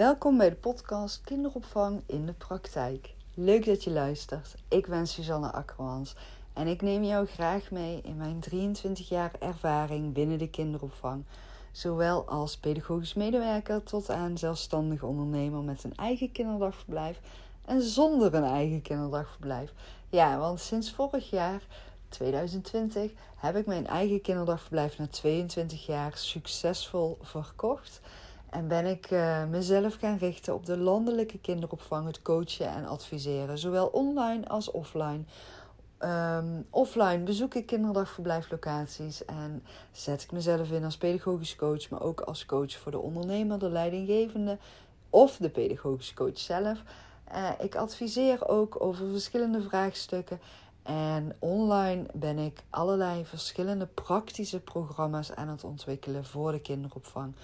Welkom bij de podcast Kinderopvang in de Praktijk. Leuk dat je luistert. Ik ben Suzanne Akkermans en ik neem jou graag mee in mijn 23 jaar ervaring binnen de kinderopvang. Zowel als pedagogisch medewerker tot aan zelfstandig ondernemer met een eigen kinderdagverblijf en zonder een eigen kinderdagverblijf. Ja, want sinds vorig jaar 2020 heb ik mijn eigen kinderdagverblijf na 22 jaar succesvol verkocht. En ben ik uh, mezelf gaan richten op de landelijke kinderopvang, het coachen en adviseren, zowel online als offline. Um, offline bezoek ik kinderdagverblijflocaties en zet ik mezelf in als pedagogisch coach, maar ook als coach voor de ondernemer, de leidinggevende of de pedagogische coach zelf. Uh, ik adviseer ook over verschillende vraagstukken en online ben ik allerlei verschillende praktische programma's aan het ontwikkelen voor de kinderopvang.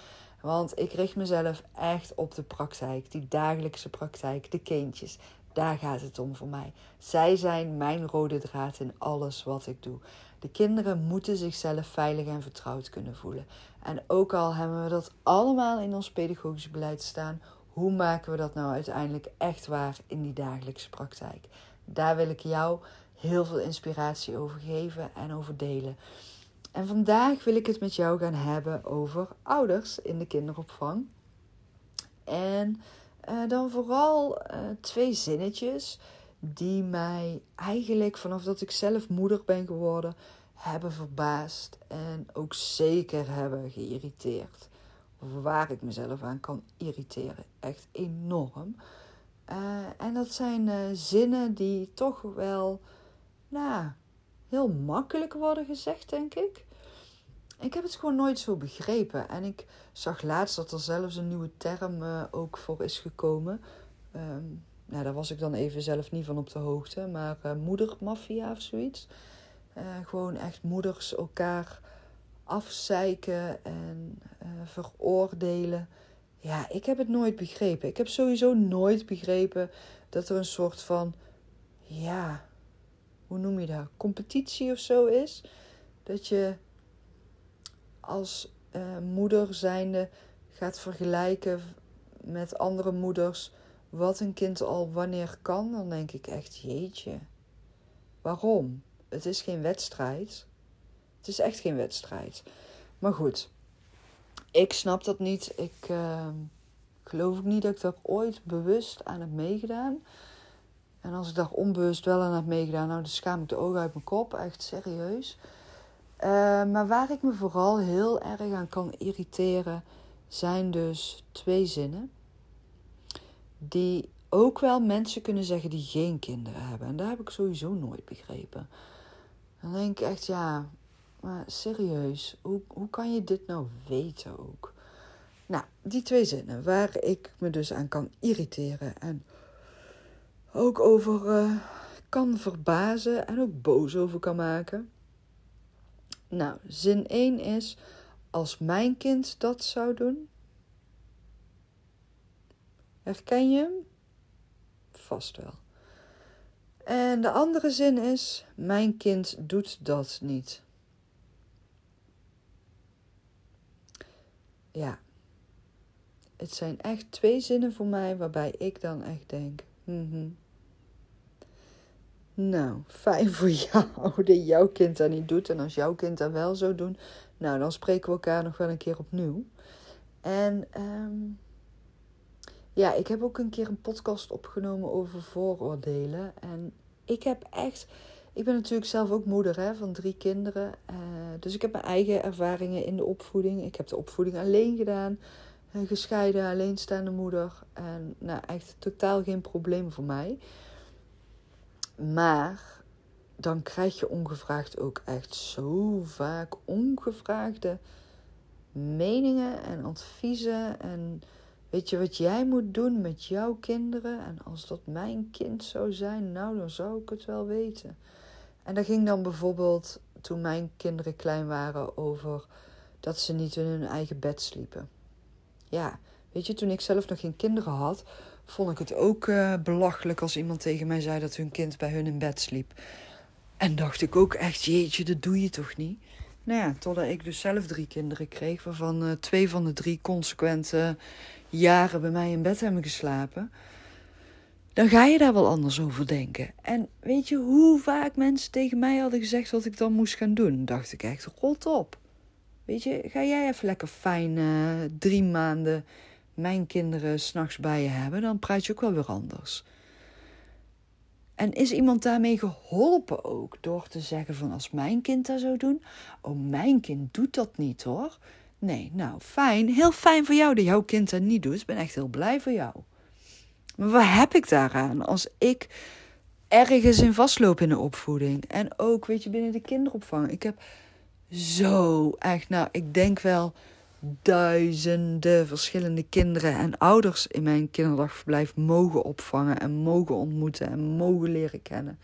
Want ik richt mezelf echt op de praktijk, die dagelijkse praktijk, de kindjes. Daar gaat het om voor mij. Zij zijn mijn rode draad in alles wat ik doe. De kinderen moeten zichzelf veilig en vertrouwd kunnen voelen. En ook al hebben we dat allemaal in ons pedagogisch beleid staan, hoe maken we dat nou uiteindelijk echt waar in die dagelijkse praktijk? Daar wil ik jou heel veel inspiratie over geven en over delen. En vandaag wil ik het met jou gaan hebben over ouders in de kinderopvang. En uh, dan vooral uh, twee zinnetjes die mij eigenlijk vanaf dat ik zelf moeder ben geworden hebben verbaasd en ook zeker hebben geïrriteerd. Waar ik mezelf aan kan irriteren. Echt enorm. Uh, en dat zijn zinnen die toch wel nou, heel makkelijk worden gezegd, denk ik. Ik heb het gewoon nooit zo begrepen. En ik zag laatst dat er zelfs een nieuwe term uh, ook voor is gekomen. Um, nou, daar was ik dan even zelf niet van op de hoogte. Maar uh, moedermafia of zoiets. Uh, gewoon echt moeders elkaar afzeiken en veroordelen. Ja, ik heb het nooit begrepen. Ik heb sowieso nooit begrepen dat er een soort van, ja, hoe noem je dat? Competitie of zo is. Dat je als uh, moeder zijnde gaat vergelijken met andere moeders wat een kind al wanneer kan, dan denk ik echt, jeetje. Waarom? Het is geen wedstrijd. Het is echt geen wedstrijd. Maar goed, ik snap dat niet. Ik uh, geloof ook niet dat ik daar ooit bewust aan heb meegedaan. En als ik daar onbewust wel aan heb meegedaan, nou dan schaam ik de ogen uit mijn kop, echt serieus. Uh, maar waar ik me vooral heel erg aan kan irriteren, zijn dus twee zinnen. Die ook wel mensen kunnen zeggen die geen kinderen hebben. En daar heb ik sowieso nooit begrepen. Dan denk ik echt, ja, maar serieus, hoe, hoe kan je dit nou weten ook? Nou, die twee zinnen waar ik me dus aan kan irriteren en ook over uh, kan verbazen en ook boos over kan maken. Nou, zin 1 is: als mijn kind dat zou doen. Herken je hem? Vast wel. En de andere zin is: Mijn kind doet dat niet. Ja, het zijn echt twee zinnen voor mij waarbij ik dan echt denk: mm nou, fijn voor jou dat jouw kind dat niet doet. En als jouw kind dat wel zou doen, nou, dan spreken we elkaar nog wel een keer opnieuw. En um, ja, ik heb ook een keer een podcast opgenomen over vooroordelen. En ik heb echt. Ik ben natuurlijk zelf ook moeder hè, van drie kinderen. Uh, dus ik heb mijn eigen ervaringen in de opvoeding. Ik heb de opvoeding alleen gedaan. Gescheiden, alleenstaande moeder. En nou, echt totaal geen probleem voor mij. Maar dan krijg je ongevraagd ook echt zo vaak ongevraagde meningen en adviezen. En weet je wat jij moet doen met jouw kinderen? En als dat mijn kind zou zijn, nou dan zou ik het wel weten. En dat ging dan bijvoorbeeld toen mijn kinderen klein waren over dat ze niet in hun eigen bed sliepen. Ja, weet je, toen ik zelf nog geen kinderen had, vond ik het ook uh, belachelijk als iemand tegen mij zei dat hun kind bij hun in bed sliep. En dacht ik ook echt, jeetje, dat doe je toch niet? Nou ja, totdat ik dus zelf drie kinderen kreeg, waarvan uh, twee van de drie consequente jaren bij mij in bed hebben geslapen. Dan ga je daar wel anders over denken. En weet je hoe vaak mensen tegen mij hadden gezegd wat ik dan moest gaan doen? dacht ik echt, rot op. Weet je, ga jij even lekker fijn uh, drie maanden mijn kinderen s'nachts bij je hebben, dan praat je ook wel weer anders. En is iemand daarmee geholpen ook door te zeggen van als mijn kind dat zou doen, oh mijn kind doet dat niet hoor. Nee, nou fijn, heel fijn voor jou dat jouw kind dat niet doet. Ik ben echt heel blij voor jou. Maar wat heb ik daaraan als ik ergens in vastloop in de opvoeding? En ook, weet je, binnen de kinderopvang. Ik heb zo echt, nou, ik denk wel duizenden verschillende kinderen en ouders in mijn kinderdagverblijf mogen opvangen en mogen ontmoeten en mogen leren kennen.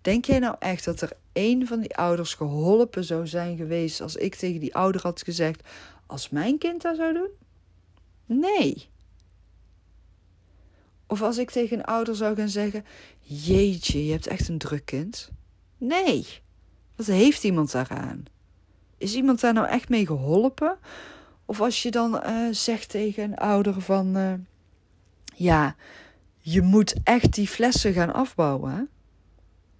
Denk jij nou echt dat er één van die ouders geholpen zou zijn geweest als ik tegen die ouder had gezegd: als mijn kind dat zou doen? Nee. Of als ik tegen een ouder zou gaan zeggen: Jeetje, je hebt echt een druk kind. Nee. Wat heeft iemand daaraan? Is iemand daar nou echt mee geholpen? Of als je dan uh, zegt tegen een ouder van... Uh, ja, je moet echt die flessen gaan afbouwen.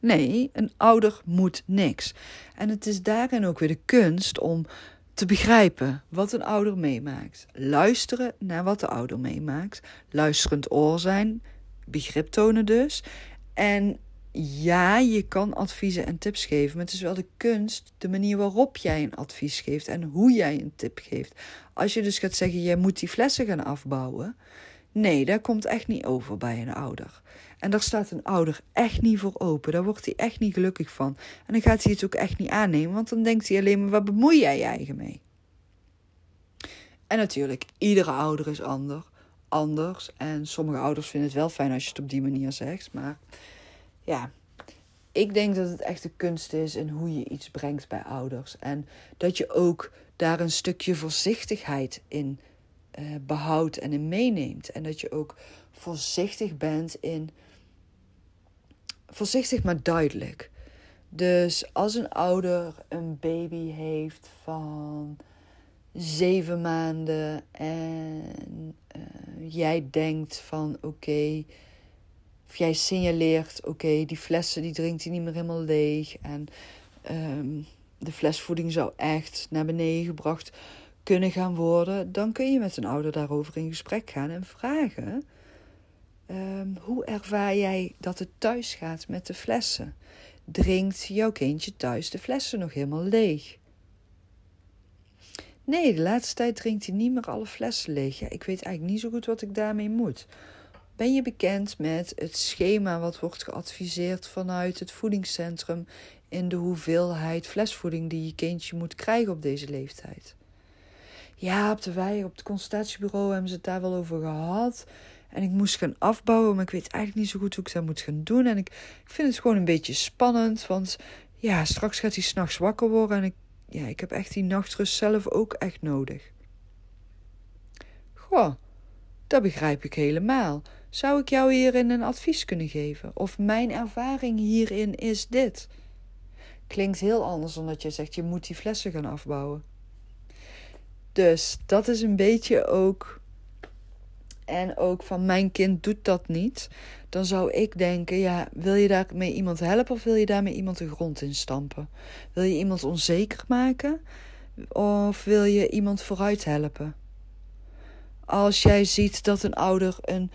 Nee, een ouder moet niks. En het is daarin ook weer de kunst om te begrijpen wat een ouder meemaakt. Luisteren naar wat de ouder meemaakt. Luisterend oor zijn, begrip tonen dus. En ja, je kan adviezen en tips geven, maar het is wel de kunst, de manier waarop jij een advies geeft en hoe jij een tip geeft. Als je dus gaat zeggen, jij moet die flessen gaan afbouwen, nee, dat komt echt niet over bij een ouder. En daar staat een ouder echt niet voor open. Daar wordt hij echt niet gelukkig van. En dan gaat hij het ook echt niet aannemen, want dan denkt hij alleen maar, wat bemoei jij je eigen mee? En natuurlijk, iedere ouder is ander, anders. En sommige ouders vinden het wel fijn als je het op die manier zegt, maar ja, ik denk dat het echt de kunst is in hoe je iets brengt bij ouders. En dat je ook daar een stukje voorzichtigheid in uh, behoudt en in meeneemt. En dat je ook voorzichtig bent in. Voorzichtig maar duidelijk. Dus als een ouder een baby heeft van zeven maanden en uh, jij denkt van oké, of jij signaleert, oké, die flessen die drinkt hij niet meer helemaal leeg. En um, de flesvoeding zou echt naar beneden gebracht kunnen gaan worden. Dan kun je met een ouder daarover in gesprek gaan en vragen. Um, hoe ervaar jij dat het thuis gaat met de flessen? Drinkt jouw kindje thuis de flessen nog helemaal leeg? Nee, de laatste tijd drinkt hij niet meer alle flessen leeg. Ja, ik weet eigenlijk niet zo goed wat ik daarmee moet. Ben je bekend met het schema wat wordt geadviseerd vanuit het voedingscentrum in de hoeveelheid flesvoeding die je kindje moet krijgen op deze leeftijd? Ja, op de wei, op het consultatiebureau hebben ze het daar wel over gehad. En ik moest gaan afbouwen, maar ik weet eigenlijk niet zo goed hoe ik dat moet gaan doen. En ik, ik vind het gewoon een beetje spannend, want ja, straks gaat hij s'nachts wakker worden. En ik, ja, ik heb echt die nachtrust zelf ook echt nodig. Goh, dat begrijp ik helemaal. Zou ik jou hierin een advies kunnen geven? Of mijn ervaring hierin is dit? Klinkt heel anders dan dat je zegt: je moet die flessen gaan afbouwen. Dus dat is een beetje ook. En ook van mijn kind doet dat niet. Dan zou ik denken: ja, wil je daarmee iemand helpen of wil je daarmee iemand de grond in stampen? Wil je iemand onzeker maken of wil je iemand vooruit helpen? Als jij ziet dat een ouder een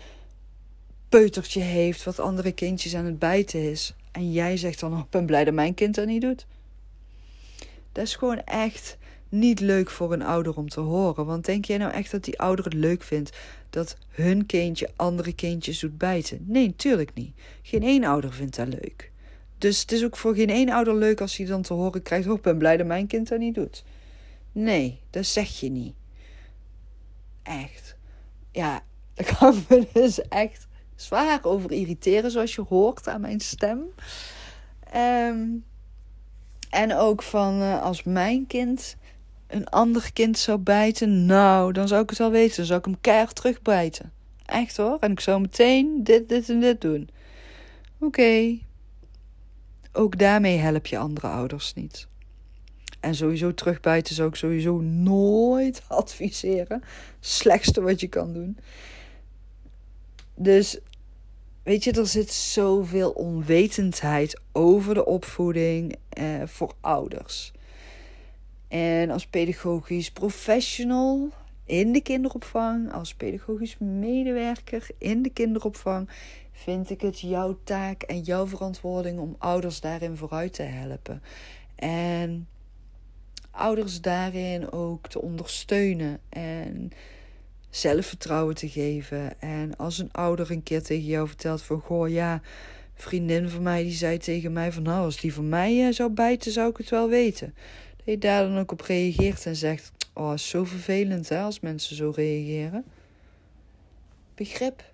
peutertje heeft wat andere kindjes aan het bijten is. En jij zegt dan, oh, ik ben blij dat mijn kind dat niet doet. Dat is gewoon echt niet leuk voor een ouder om te horen. Want denk jij nou echt dat die ouder het leuk vindt dat hun kindje andere kindjes doet bijten? Nee, natuurlijk niet. Geen één ouder vindt dat leuk. Dus het is ook voor geen één ouder leuk als hij dan te horen krijgt: Oh, ik ben blij dat mijn kind dat niet doet. Nee, dat zeg je niet. Echt. Ja, dat kan dus echt zwaar over irriteren, zoals je hoort aan mijn stem. Ehm, en ook van uh, als mijn kind een ander kind zou bijten, nou, dan zou ik het wel weten. Dan zou ik hem keihard terugbijten. Echt hoor. En ik zou meteen dit, dit en dit doen. Oké. Ook daarmee help je andere ouders niet. En sowieso terugbuiten zou ik sowieso nooit adviseren. Slechtste wat je kan doen. Dus weet je, er zit zoveel onwetendheid over de opvoeding eh, voor ouders. En als pedagogisch professional in de kinderopvang, als pedagogisch medewerker in de kinderopvang, vind ik het jouw taak en jouw verantwoording om ouders daarin vooruit te helpen. En ouders daarin ook te ondersteunen en zelfvertrouwen te geven. En als een ouder een keer tegen jou vertelt van goh ja, vriendin van mij die zei tegen mij van nou als die van mij eh, zou bijten zou ik het wel weten. Dat je daar dan ook op reageert en zegt oh is zo vervelend hè als mensen zo reageren. Begrip.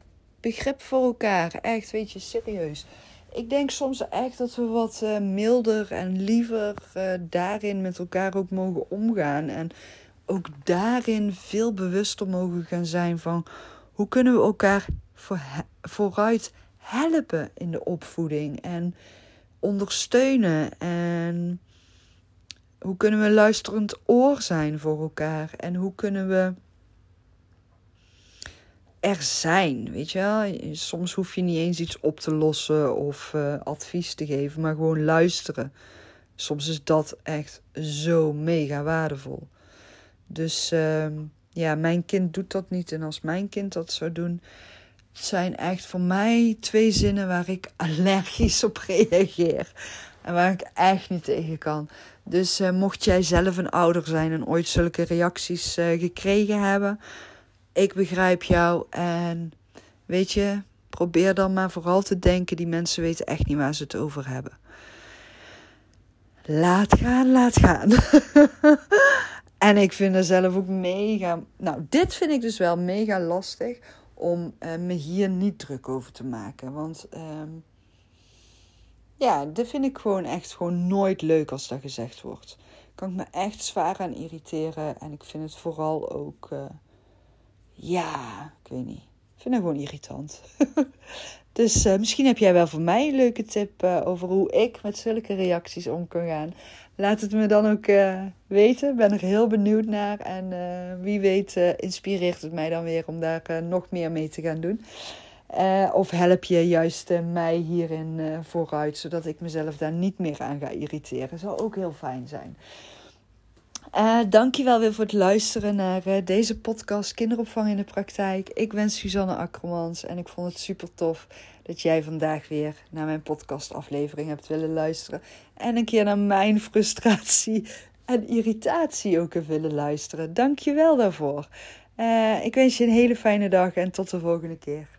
Begrip voor elkaar. Echt, weet je, serieus. Ik denk soms echt dat we wat uh, milder en liever uh, daarin met elkaar ook mogen omgaan. En ook daarin veel bewuster mogen gaan zijn van hoe kunnen we elkaar voor, vooruit helpen in de opvoeding en ondersteunen en hoe kunnen we luisterend oor zijn voor elkaar en hoe kunnen we er zijn, weet je wel? Soms hoef je niet eens iets op te lossen of uh, advies te geven, maar gewoon luisteren. Soms is dat echt zo mega waardevol. Dus uh, ja, mijn kind doet dat niet. En als mijn kind dat zou doen, zijn echt voor mij twee zinnen waar ik allergisch op reageer. En waar ik echt niet tegen kan. Dus uh, mocht jij zelf een ouder zijn en ooit zulke reacties uh, gekregen hebben, ik begrijp jou. En weet je, probeer dan maar vooral te denken: die mensen weten echt niet waar ze het over hebben. Laat gaan, laat gaan. En ik vind het zelf ook mega. Nou, dit vind ik dus wel mega lastig om uh, me hier niet druk over te maken. Want uh, ja, dit vind ik gewoon echt gewoon nooit leuk als dat gezegd wordt. Kan ik me echt zwaar aan irriteren. En ik vind het vooral ook. Uh, ja, ik weet niet. Ik vind het gewoon irritant. dus uh, misschien heb jij wel voor mij een leuke tip over hoe ik met zulke reacties om kan gaan. Laat het me dan ook uh, weten. Ben er heel benieuwd naar. En wie weet inspireert het mij dan weer om daar nog meer mee te gaan doen. of help je juist mij hierin vooruit, zodat ik mezelf daar niet meer aan ga irriteren. Zou ook heel fijn zijn. Uh, dankjewel weer voor het luisteren naar uh, deze podcast Kinderopvang in de Praktijk. Ik ben Suzanne Akkermans en ik vond het super tof dat jij vandaag weer naar mijn podcastaflevering hebt willen luisteren. En een keer naar mijn frustratie en irritatie ook hebt willen luisteren. Dankjewel daarvoor. Uh, ik wens je een hele fijne dag en tot de volgende keer.